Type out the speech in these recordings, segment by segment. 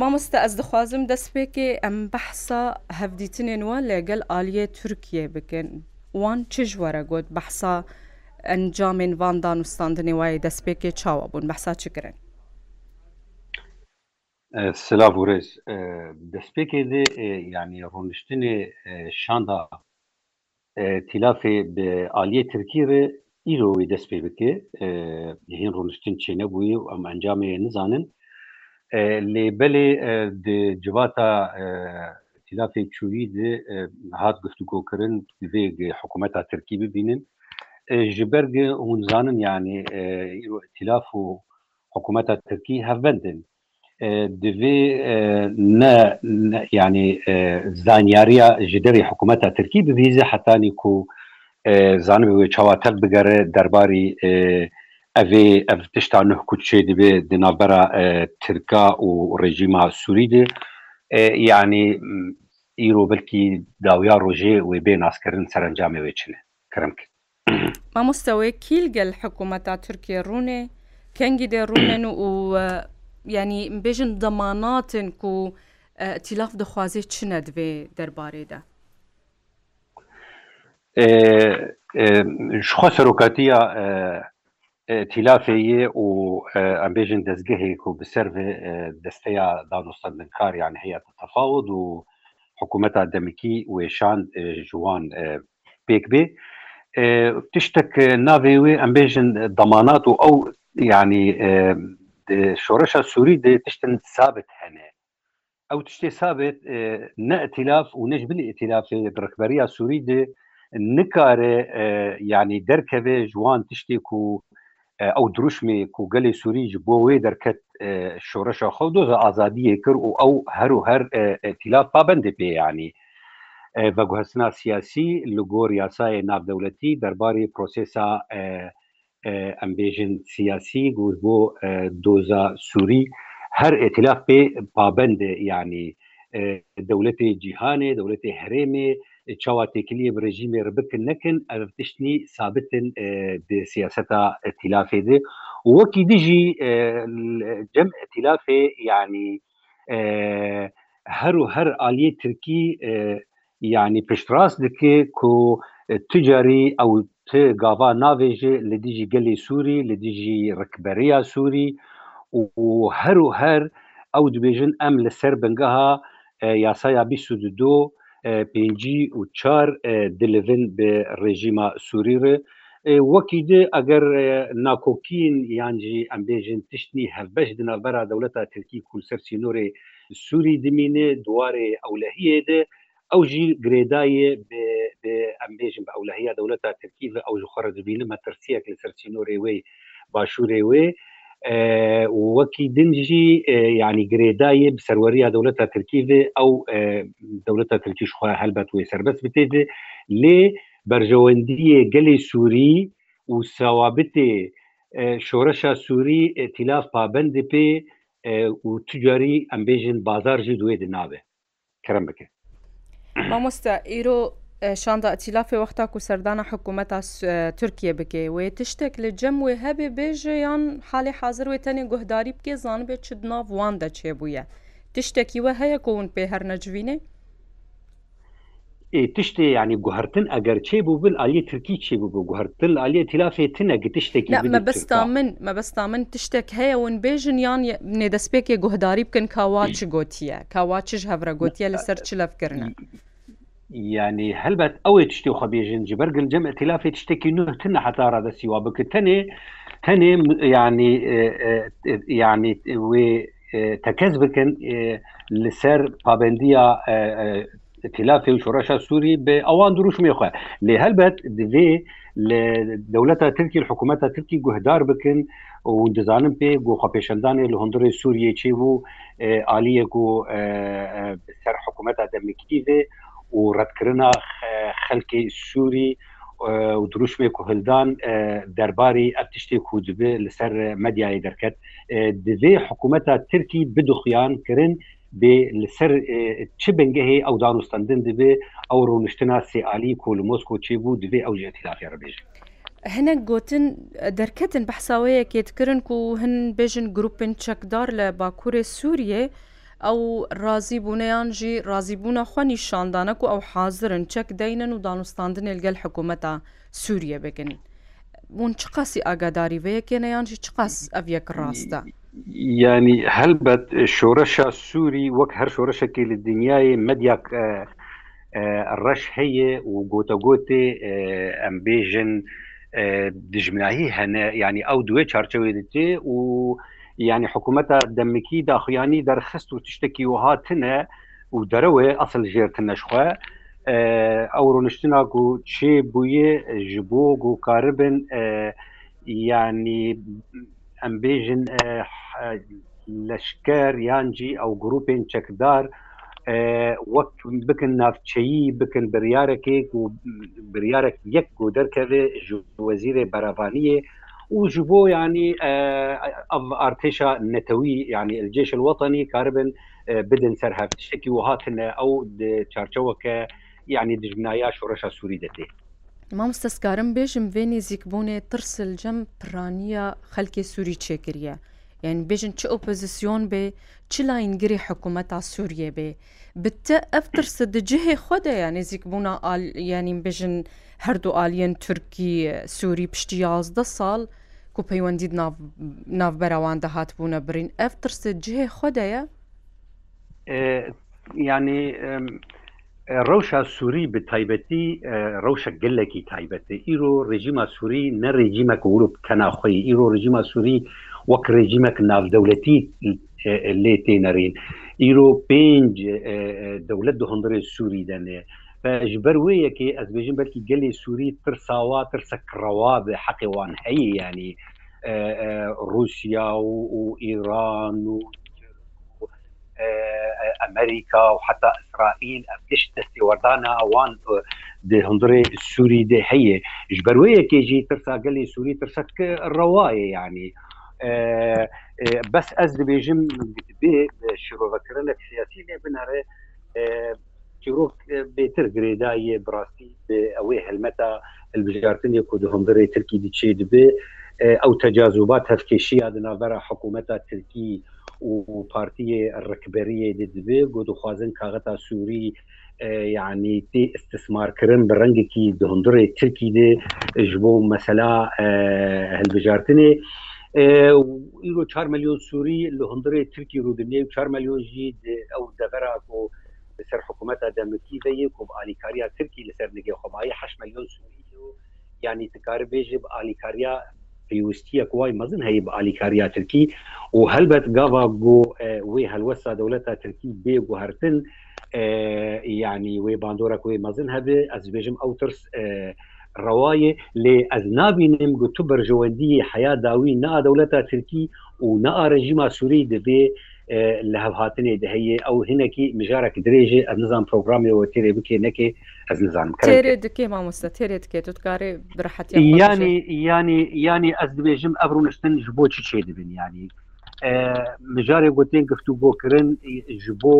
مامۆستا ئەس دەخوازم دەست پێکێ ئەم بەحسا هەفدیتنێنوە لەگەل ئالیە تورکیە بکەن وان چ ژوەرە گوت بەحسا ئەنجامێن واندان وستاندنێ وایە دەست پێکێ چاوە بوون بەحسا چکرن سلااف ورێز دەستپێکێ دێ ینی ڕۆنشتنێ شاندا تیلافێ بە عالیە ترکیرە ئیرۆی دەست پێ بکێ هین ڕۆنشتن چێ نەبووی و ئەم ئەنجامێ نزانن lêbelê di civata tîlafê çûyî de hat guftukokirin vê hukumeta Tirkî bibînin ji ber hûn zanin yanî tîlaf û hukumeta Tirkî hevbendin divê ne yanî zanyariya ji derê hukumeta Tirkî bivîze hetanî ku zanî çawatev bigere derbarî e, ئەvê ev tişta neh kuçê dibe di navbera Tirka û rejima Sûî de yanî îro belkî dawiya rojê wê bê naskirin serencamê wê çine kirim kir Mamosta wê kîl gel hekumeta Tirkiye rûnê kengî de rûnen û yanî bêjin demanatin ku tîlaf dixwazê çine divê derbarê de. ji xwa serokatiya tîlafeyê û em bêjin dezgehê ku bi ser ve desteya danostandinkaryan yani heye tefawud û hikûmeta demikî wêşan ji wan pêk bê tiştek navê wê em bêjin damanat û ew yanî şoreşa Sûî de tiştin sabit hene ew tiştê sabit ne itilaf û nej bilî itilafê rexberiya Sûî de nikare yanî derkeve ji wan tiştê ku ئەو دروشمی کوگەلی سووریج بۆ وێ دەرکەت شۆڕەشە خەو دۆزە ئازادیە کرد و ئەو هەرو هەر تیلا پابندی پێیانی بە گوهستنا سیاسی لە گۆر یاسایە نابدەولەتی دەرباری پرۆسسا ئەمبێژن سیاسی گوز بۆ دۆزە سووری هەر ئێتیلاف پێ پابندێ ینی دەولەتی جیهانێ دەولەتی هەرێمێ çawa tekiliye bir rejimê bikin nekin ev tiştî sabitin di siyaseta tilafê de wekî dijî cem tilafê yani her û her aliyê Tirkî yani piştras dike ku ticarî ew ti gava navêje li dijî gelê Sûrî li dijî rikberiya Sûrî û her û her ew dibêjin em li ser bingeha yasaya 22 پێنجی و چار دلڤن بە ڕێژیما سووریڕێ وەکی د ئەگەر ناکۆکین یانجی ئەمبێژن تشتنی هەبەش دنابەرا دەولەتا ترکی کولسەر سینۆرێ سووری دمینێ دوارێ ئەولەهیێ دێ ئەو ژی گرێدایە ئەمبێژم بە ئەولەهەیە دەولەتا ترکی لە ئەو خڕ دبینە مەترسیەک لە سەرچینۆرێ وێ باشوورێ وێ وەکی دنجی ینی گرێدایە سەروەریە دەولەتە ترکیێ ئەو دەولەتە ترکیش خۆ هەلبەت وێ سربەت بتێ لێ بەرژەوەندیە گەلی سووری و ساوابتێ شۆرەشە سووری تیلاف پابند پێ و تجاری ئەمبێژن بازار ژی دوێ دناابێ کرم بکە مامۆستا ئیرۆ شاندا ئەتیلافێ وەختا و سەردانە حکوومەتا تورکیە بکێ وێ تشتێک لە جەم وێ هەبێ بێژەیان حالی حاضر وێ تەنێ گوهداری بکێ زان بێ چ ناوان دەچێ بووە تشتێکی وە هەیە کۆون پێ هەر نەجوینێ tiştê yani guhertin eger çê bû bil aliyê Tirkî çê bû guhertin aliyê tilafê tinekî tiştekî mebesta min mebesta min tiştek heye hûn bêjin yan nêdestpêkê guhdarî bikin kawa çi gotiye kawa çi ji hevre gotiye li ser çilevkirine ینی هەلبەت ئەوەی شتی و خەبێژن جبەر گەنجەم ئەتیلافێت شتێکی نوتنە حتارا دەسیوا بکردێ هەنێ ینی ینی وێ تەکەس بکەن لەسەر پابندیە تلافی و شورشا سووری بە ئەوان دروش میخوا لێ هەلبەت دوێ لە دەولەتە ترکی حکوومەتە ترکی گوهدار بکن و دەزانم پێ گۆخە پێشندانی لە هەندری سووریە چی بوو عالیەک و سەر حکوومەتە دەمیکیێ و ڕەتکردنا خەلکی سووری و دروشمێ کوهلدان دەرباری ئە تشتی کودبێ لەسەر مەدیایی دەکرد دەبێ حکوومەتە ترکی بدوخیان کردن بێ لەسەر چ بنگەهەیە ئەو دانوستاندن دەبێ ئەو ڕونشتنا سێعالی کۆلمۆسکۆ چێ بوو دەبێ ئەو ژێتیلاافێ ڕبێژن هەنە گوتن دەرکەتن بەحساوەیەک کێتکردن و هەن بێژن گروپن چەکدار لە باکوورێ سووریێ ئەو ڕازی بوونەیانژی ڕازیبوونە خوێنی شاندانەک و ئەو حازرن چەک دەینەن و دانوستاندن لەگەل حکوومەتە سووریە بگن بوون چ قەسی ئاگاداری بەیەکێنەیانژی چ قەس ئەف یەک ڕاستە. ینی هەلبەت شۆرەشە سووری وەک هەر شۆرەشەکی لە دنیای مەدیاک ڕەش هەیە و گۆتەگۆتێ ئەمبێژن دژمنایی هەنە ینی ئەو دوێ چارچەوێ دێ و یعنی حکوومەتە دەمکی داخیانی دەرخست و تشتێکی وهاتنە و دەرەوێ ئەسل ژێرتنەشخوا ئەو ڕۆنشتنا و چێ بووە ji بۆ گۆکاربن ینی ئەمبێژن لەشکەر یانجی ئەو گروپên چەکدار وەک بکن نافچەیی بکن بریارەکێک و بریارێک یەک و دەرکەوێ وەزیرێ بەراوانیە و و ji bo yanî ev artêşa netewî yanî elceş wetanî karbin bidin ser hev tiştekî hatine ew di çarçeweke yanî dijminaya şoreşa Sûî de tê. Mamstezkarim bêjim vê nêzîkbûnê tirsil cem piraniya xelkê Sûî çêkiriye. yani bêjin çi opozisyon bê çi layên girê hekumeta Sûriye bê bitte ev tirsa di cihê xwe de ya nêzîkbûna yanî bêjin her du aliyên Türkî Sûî piştî yazda sal, و پەیوەندید ناوبەراوان دەهات بوونە برین ئەف ترست جێ خۆدەیە ینی ڕەوشە سووری بە تایبەتی ڕەوشە گەلێکی تایبەتی ئیرۆ ڕێژیمە سووری نەڕێژیمەک وروپ کەناخۆی ئیرۆ ڕژیمە سووری وەک ڕێژیمەک ناودەولەتی لێ تێنەرین ئیرۆ پێنج دەولەت دهندرێ سووری دەنێ ji ber wê yekê ez bêjim belkî gelê Sûî tirsawa tirse kirrawa bi heqê wan heye yanî Rusya û İran û ئەمریکا و حتا اسرائیل ئەم گشت دەستیوەردانە ئەوان هەندێ سووری دێ هەیە ji ber wê yekêjî tirsa gelê Sûî tirse ڕواye yanî. بەس ئەس دەبێژم بێ شرۆڤەکردن لە سیاسی لێ بنەرێ چیرۆک بێتر گرێدایە براستی ئەوەی هەلمەتا البژارتنی کودهۆندرێ ترکی دیچێ دبێ ئەو تەجاازوبات هەفکێشی یادناڤرا حکوومەتا ترکی و پارتیە ڕکبەریە دەدبێ گۆدوخوازن کاغەتا سووری یعنی تێ استثمارکردن بە ڕەنگێکی دهندڕێ ترکی دێ ji بۆ مەسەلا هەلبژارتنێ ئیرۆ 4 میلیۆن سووری لە هەندرێ ترکی ڕودنیێ و 4 میلیۆن ژی ئەو دەبەرا بۆ لەسەر حکوومەتە دەمکیەیە کوم ئالیکاریا ترکی لەسەر نگە خۆمایی ح میلیۆن سوری ینی تکار بێژێ بە ئالیکاریا پێویستیە کوای مەزن هەیە بە ئالیکاریا ترکی و هەلبەت گاوا گۆ وێ هەلوەستا دەولەتە ترکی بێگو هەرتن ینی وێ باندۆرە کوێ مەزن هەبێ ئەس بێژم ئەو ترس ڕواایە لێ ئەز نابینم گوتو بەرژەوەندی حیا داوی نا دەولەتە ترکی و نەئارەژیما سووری دەبێ لە هەڵهاتنێ دەهەیە ئەو هینەکی مژارێک درێژێ ئە نزان پرۆگرامەوە تێرێ بکێ نەکێ ئەس نزانم دکێ مامۆستا تێرێت کێت تکارێ برحەتی ینی ینی ینی ئەس دبێژم ئەبرو نشتن ji بۆچی چێ دەبن ینی مژارێ گوتێن گفتو بۆکردن ji بۆ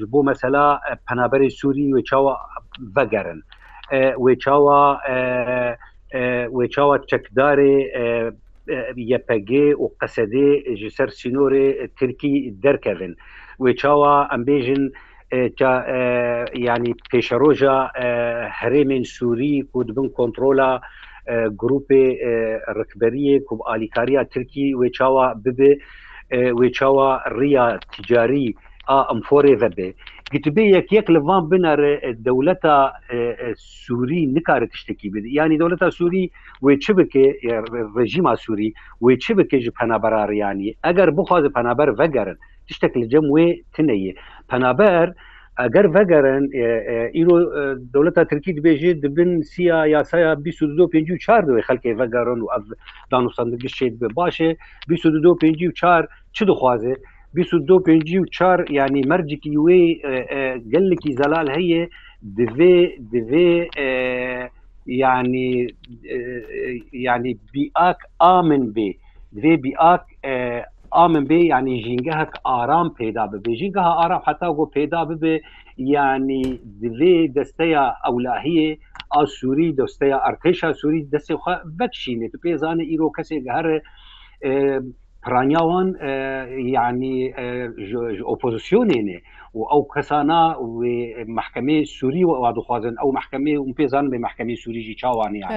ji بۆ مەسەلا پەنابەری سووری و چاوە بەگەرن وێ چاوە وێ چاوە چەکدارێ yepegê û qesedê ji ser sînorê tirkî derkevin wê çawa em bêjin yanî pêşeroja herêmên Sûî ku dibin kontrola grupê rikberiye ku alîkariya Tirkî wê çawa bibe wê çawa riya ticarî a emforê vebe. گتبێ یەکیەک لەوان بنەرێ دەولەتە سووری نکارێت تشتێکی بێت ینی دەولەتە سووری وێ چ بکێ ڕژیما سووری وێ چ بکێژ پەنابەرڕیانی ئەگەر بخوازە پەنابەر ڤگەرن تشتێک لە جەم وێ تنەیە پەنابەر ئەگەر ڤگەرن ئیرۆ دەولەتە ترکی دبێژێت دبن سیا یاسایا 24 دوێ خەکێ ڤگەرن و ئەف دانوسندگەشێت بێ باشێ 24 چ دخوازێت دو پێنجی و چار ینی مەرجکی وێ گەلکی زەلال هەیە دوێ دوێ ینی ینی بیاک ئامن بێ دوێ بیاک ئامن بێ ینی ژینگە هەک ئارام پێدا ببێ ژینگە ها ئارام حتا گۆ پێدا ببێ ینی دوێ دەستەیە ئەولاهەیە ئا سووری دەستەیە ئەرتێشا سووری دەستی بەکشینێت پێزانە ئیرۆ کەسێک هەر پرانیاوان یعنی ئۆپۆزیسیۆنێنێ و ئەو کەسانە محکمەی سووری و ئەوادخوازن ئەو محکمەی و پێزان بێ محکمەی سووریژی چاوانیان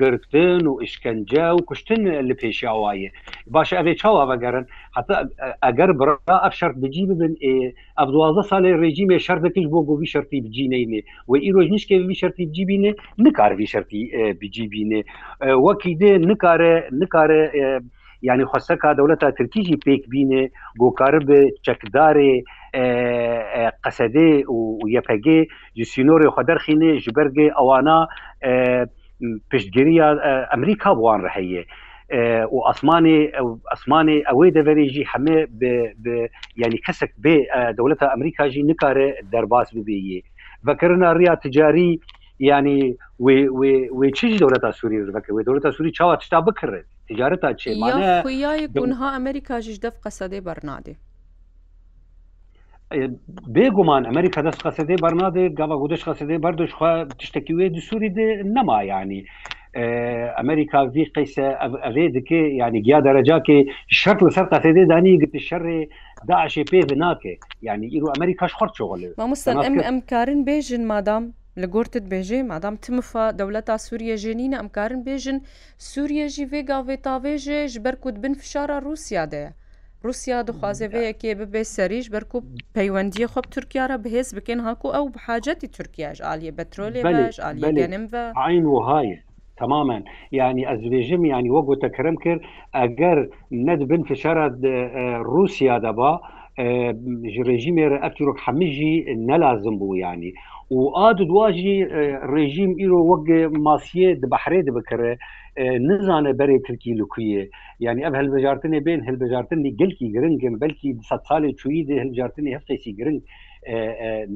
گرتن و ئشکنجە و کوشتن لە پێشیاوایە باشە ئەێ چاوا بەگەرن حتا ئەگەر بڕ ئەف شەر بجی ببن ئەف دوازە ساڵی ڕێژیمێ شەردەکەش بۆ گۆوی شەرتی بجینینێ و ئیرۆژ نیشکێوی شەرتی بجیبینێ نکاروی شەرتی بجیبینێ وەکی دێ نکارە نکارە یعنی خۆسەکە دەولەتە ترکیژی پێک بینێ بۆکارە بە چەکدارێ قەسەدێ و یەپەگێ جسینۆری خۆدەرخینێ ji بەرگێ ئەوانە پشتگیریە ئەمریکا بوان ڕهەیە. و ئەسمانی ئەسمانی ئەوەی دەبەرێژی هەمێ ینی کەسێک بێ دەولەتە ئەمریکاژی نکارێ دەرباز ببێ بەکردنا ڕیا تجاری ینی چی دەورەتا سووری ڕەکە وێ دەورەتا سووری چاوە تشتا بکرێت تجارەتا چێمانە گونها ئەمریکاژش دەف قەسەدەی بەرنادێ بێگومان ئەمریکا دەست قەسەدەی بەرنادێ گاوا گودش قەسەدەی بەردۆشخوا تشتێکی وێ دوسووری دێ نەما ینی. ئەمریکا وی قیسە ئەێ دکێ ینی گیا دەرەجاکێ شەر لە سەر قەتێدێ دانی گرتی شەڕێ داعشێ پێ ناکێ ینی ئیرو ئەمریکاش خڕ چۆڵێ ئەم کارن بێژن مادام لە گرتت بێژێ مادام تمفە دەولەتا سووریە ژێنینە ئەمکارن بێژن سووریەژی ێگاوێتاوێژێ ji ber ku bin fişara Rusya de ye Rusya dixwaze vê yekê bibe serîj ber ku peywendiyê xwe Türkiya re bihêz bikin haku ew bihacetî Türkiya ji aliyê petrolê veş aliyê genim ve Ayn wihaye تماما يعني ازبيجم يعني وقو تكرم كر اگر ند بن فشارة روسيا دبا رژیمێ ئەفتیرۆک هەمژی نەلازم بوو ینی و ئاد دواژی ڕێژیم ئیرۆ وەک ماسیە دبحرێ دبکرێ نزانە بەرێ ترکی لکویە یعنی ئەم هەلبژارتنێ بێن هەلبژارتنی گەلکی گرنگم بەلکی سە ساڵێ چوی دێ هەلبژارتنی هەفتێکی گرنگ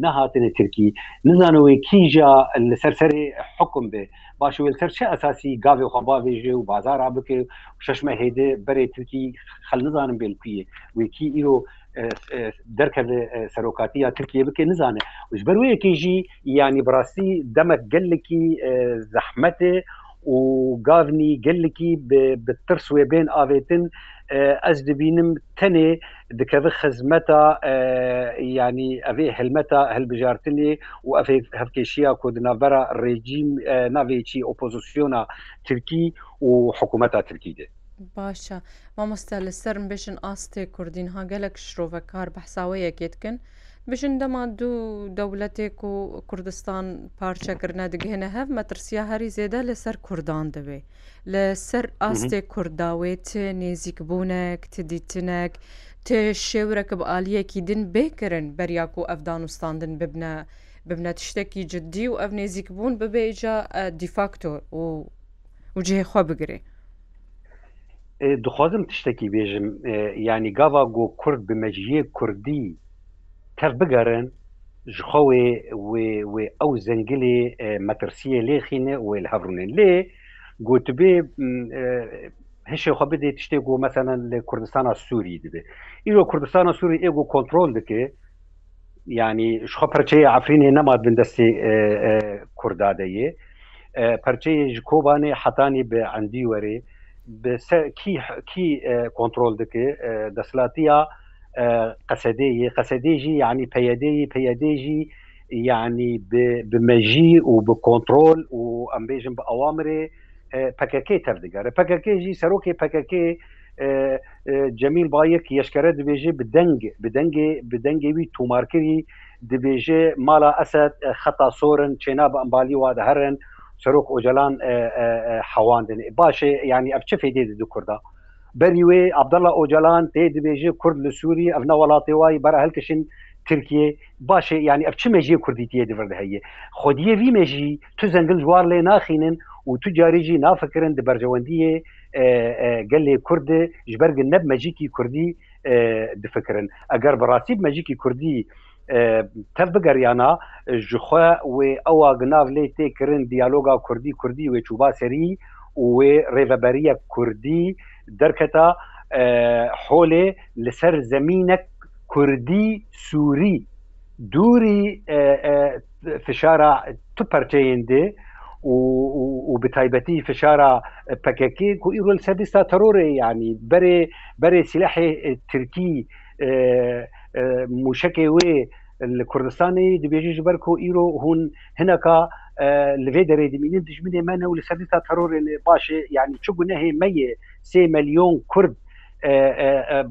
نەهاتنە ترکی نزانەوەی کیژا لەسەرسەری حکم بێ باش سەر چه ئەساسی گاوێ خەباێژێ و بازارا بکە و شەشمە هێدە بەرێ ترکی خەل نزانم بێنکویە وێکی ئیرۆ دەرکە سەرۆکاتی یا ترکیە بکە نزانێ وژبەر وەیەکیژی ینی بڕاستی دەمە گەلێکی زەحمەتێ و گاڤنی گەلێکی بە ترس وێ بێن ئاوێتن ئەس دەبینم تەنێ دکەوە خزمەتە ینی ئەvê هەلمەتە هەلبژارتنێ و ئەفێ هەفکێشیە کۆدنەڤەرە ڕێجیم ناوێکی ئۆپۆزیسیۆنا ترکی و حکوومەتە ترکی دێت باشە مامۆستا لەسەرم بێژن ئاستێ کوردین هاگەلێک شرۆڤەکار بەحساوەیەکێتکن بژن دەما دوو دەوڵەتێک و کوردستان پارچەکردە دگهێنە هەف مەترسیا هەری زێدە لەسەر کوردان دەبێ لەسەر ئاستێ کورداوێت نێزیک بوونێک تدیتنێک تێ شێورەکە بە عالیەکی دن بێکردن بەریاک و ئەفدانستاندن ببنە. ببنە تشتێکی جددی و ئەف نێزیک بوون ببێجا دیفاکتۆر و وجهێخوا بگرێ دخوازم تشتێکی بێژم ینی گاوا گۆ کورد بمەجیە کوردی تەر بگەرن ژخەوێ وێ ئەو زەنگلێ مەترسیە لێخینە وێ هەڕونێن لێ گوتبێ هشێخوا بدێ تشتێک گۆ مەسەەن لە کوردستانە سووری دبێ ئیرۆ کوردستانە سووری ئێگو کۆنتترۆل دکێ ینی شخوا پەرچەیە ئافرینێ نەما بندەستی کوردادەیە پەرچەیە ji کۆبانێ حتانی بە ئەندی وەرێ کی کۆنتترۆل دکێ دەسلاتیە قەسەدەیە قەسەدێژی ینی پەیەدەیە پەیەدێژی ینی بمەژی و بە کۆنتترۆل و ئەمبێژم بە ئەوامرێ پەکەکەی تەردەگەرە پەکەکەژی سەرۆکی پەکەکەی جەمیل باەک یشکرە دبێژێ بدەنگ بدەنگێ بدەنگێوی تومارکردی دبێژێ مالا ئەسد خەتا سۆرن چێنا بە ئەمبالی وادە هەرن و çrok ocalan hewandin başê yani ev çi fêdê didi Kurda berî wê Abdallah ocalan tê dibêje Kurd li Sûî ev ne welatê wayî bara helkişin Tirkiye başê yani ev çi mejiyê Kurdîtiye divirde heye Xwediye vî me jî tu zengil ciwar lê naxînin û tu carî jî nafikirin di bercewendiyê gelê Kurdê ji bergin neb mecîkî Kurdî difikirin eger bi rasî mecîkî Kurdî tev bigeriyana ji xwe wê ewa ginav lê tê kirin diyaloga Kurdî Kurdî wê çûba serî û wê rêveberiya Kurdî derketa holê li ser zemînek Kurdî Sûî دوری فشارە تو پەرچەیان دێ و بتایبەتی فشارە پەکەکی و ئیرۆل سەدیستا تەرۆرێ ینی بەرێ بەرێ سیلحێ ترکی موشکێ وێ لە کوردستانی دبێژی ژبەر کۆ ئیرۆ هون هەنەکە لەێ دەرێ دمینین دژمنێ منە و لە سەرتا تەرۆرێ باشێ یعنی چبوو نەهێ مەیە سێ ملیۆن کورد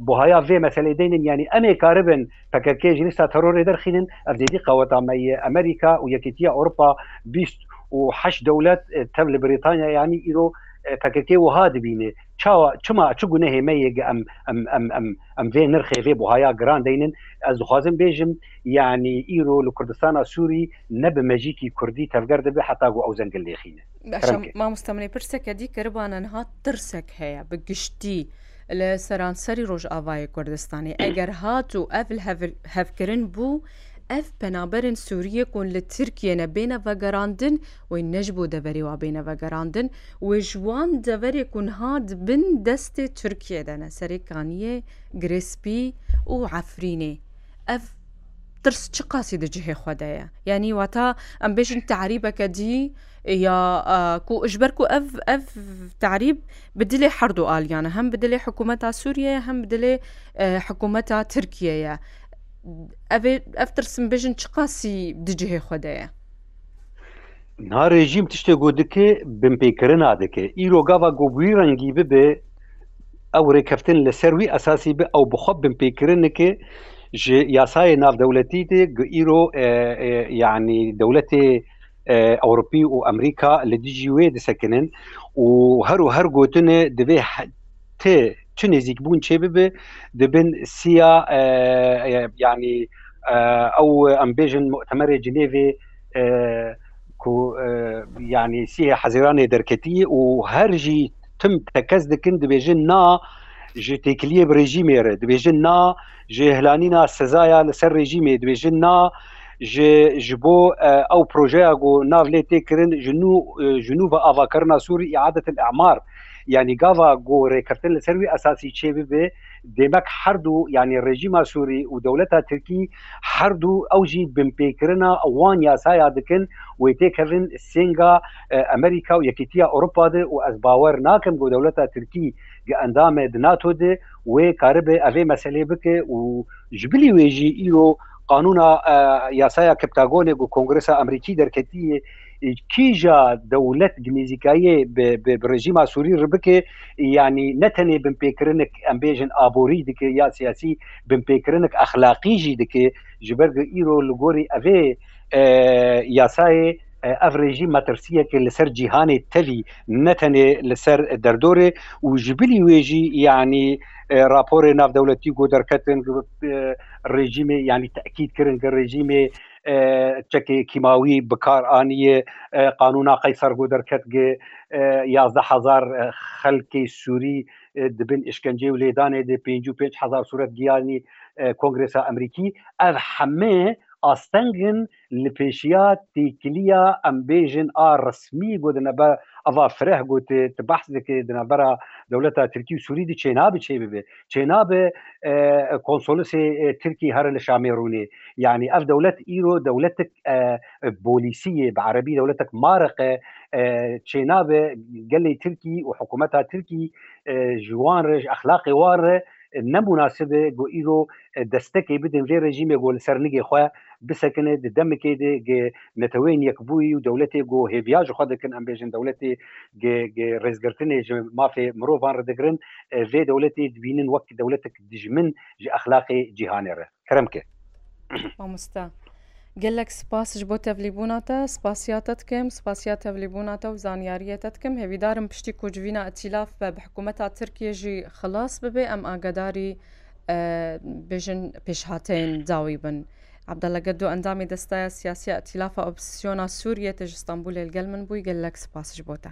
بۆهایا vê meselê deynin yanî em ê karibin pekekê jînîsta terorê derxînin ev zêdî qeweta me ye Amerika û yeketiya Europa bîst û heş dewlet tev li Britanya yanî îro پەکەکێ وها دبینێ چاوە چما چ گونە هێمەیەگە ئەم ئەم vê نرخێ بۆهایا گران دەینن ئەس دخوازم بێژم ینی ئیرۆ لە کوردستانە سووری نەبمەژیکی کوردی تەفگەر دەبێ حتاگو ئەو زەنگل لێخینە مامۆستامنێ پرسەکە دی کەربانەنها ترسێک هەیە بگشتی. لە سەرانسەری ڕۆژ ئاوایە کوردستانی ئەگەر هات و ئەفل هەفکردن بوو ev penaberên Sûriyekûn li Tirkiye nebêne vegerandin wê nejbû deverê wabêne vegerandin wê ji wan deverê kun ha dibin destê Tirkiye de ne serê kaniye Grespî û hefrînê ev ترس چه قاسی د جهه خدایە یعنی واتا ئەم بێژن تعریبەکە دی یا کو ئژبەر و ئەف ئەف تعریب بدلێ هەردوو ئالیانە هەم بدلێ حکوومەتا سووریە هەم بدلێ حکوومەتا ترکیەیە ئەفترسم بژن چ قاسی دجهێ خودەیە نارێژیم تشتێک گۆ دکێ بم پێکردن نادەکە ئیرۆگاوا گۆبووی ڕەنگی ببێ ئەو ڕێکەفتن لە سەروی ئەساسی بە ئەو بخۆ بم پێکردنکێ ji yasayê navdewletî de îro yani dewletê Ewropî û Amerika li dijî wê disekinin û her û her gotinê divê tê چ نێزیک بوون چێ ببێ دەبن سیا ینی ئەو ئەمبێژن مؤتەمەرە جنێڤێ ینی سیە حەزیرانێ دەرکەتی و هەرژی تم تەکەس دکن دەبێژن نا ji têkiliye bi rejîmê re dibêjin na ji helanîna sezaya li ser rejîmê dibêjin na ji ji bo ew projeya got nav lê tê kirin ji nû ji nû ve avakirina sûr iadetil emar ینی گاوا گۆڕێکردن لەسەروی ئەساسی چێ بێ دێمەک هەردوو ینی ڕێژیما سووری و دەولەتە ترکی هەردوو ئەوژی بمپێکردنا ئەوان یاسایا دکن و تێکردن سنگا ئەمریکا و یەکتیا ئەوروپا د و ئەس باوەەر ناکەم بۆ دەولەتە ترکی گە ئەندامێ دناتۆ دێ وێ کاربێ ئەێ مەسلێ بکە و ژبلی وێژی ئیرۆ قانونا یاسایا کپتاگۆنێک و کنگرسا ئەمریکی دەرکەتی کیژا دەولەت گنیزیکایی بڕژیما سووری ڕبکێ ینی نەتەنێ بمپێکردنك ئەمبێژن ئابووری دکە یا سیاسی بمپێکردنك ئەخلاقیژی دکێ ژبەرگ ئیرۆ لگۆری ئەوێ یاسایە ئەڤڕێژی مەترسیەکە لەسەر جیهانی تەلی نەتەنێ لەسەر دەردۆرێ و ژبلی وێژی یعنی راپۆری ناودەولەتی گۆدەرکەتن ڕێژیمێ ینی تاکیید کردن کە ڕێژیمێ چەکی کیماوی بکارانیە قانونا قەی سەرگۆ دەرکەتگێ یازدەهزار خەلکی سووری دبن ئشکنجێ و لێدانێ دێ 5 5 هزار سوورەت گیانی کۆنگرسا ئەمریکی ئەر هەمێ ئاستەنگن li pêşiya têkiliya em bêjin a resmî gotin be ava fireh gotê tu behs dike dinebera dewleta Tirkî Sûî di çênabê çê bibe çênabê konsolusê Tirkî here li Şamêrûnê yani ev dewlet îro dewletik bolisiyê bi erebî dewletek marqe çênabê gelê Tirkî û hukumeta Tirkî ji wan re ji exlaqê war re نەبووناسبێ گۆ ئیرۆ دەستەکەی بدەن ڕێ ڕێژیمێ گۆ لەسەر لگەی خۆ بسەکنێ دەمەکەی نەتەوەین یەکبووی و دەولەتی گۆ هێبیاژ خۆ دەکەن ئەم بێژن دەولەتی ڕێزگرتنێ مافێ مرۆڤان ڕدەگرن ژێ دەولەتی دبینن وەک دەولەتك دژمن ji ئەخلاقی جیهانێرە کرم کرد. gelek spas ji bo tevlîbûna te spasiya te dikim spasiya tevlîbûna te û zanyariye te dikim hêvîdarim piştî ku civîna etîlaf ve bi hikûmeta Tirkiye jî xilas bibe em agadarî bêjin pêşhateyên dawî bin. Abdelle ged endamê destaya siyasiya etîlafa opsiyona Sûriye te ji Stanbulê gel min bûi gelek spas ji bo te.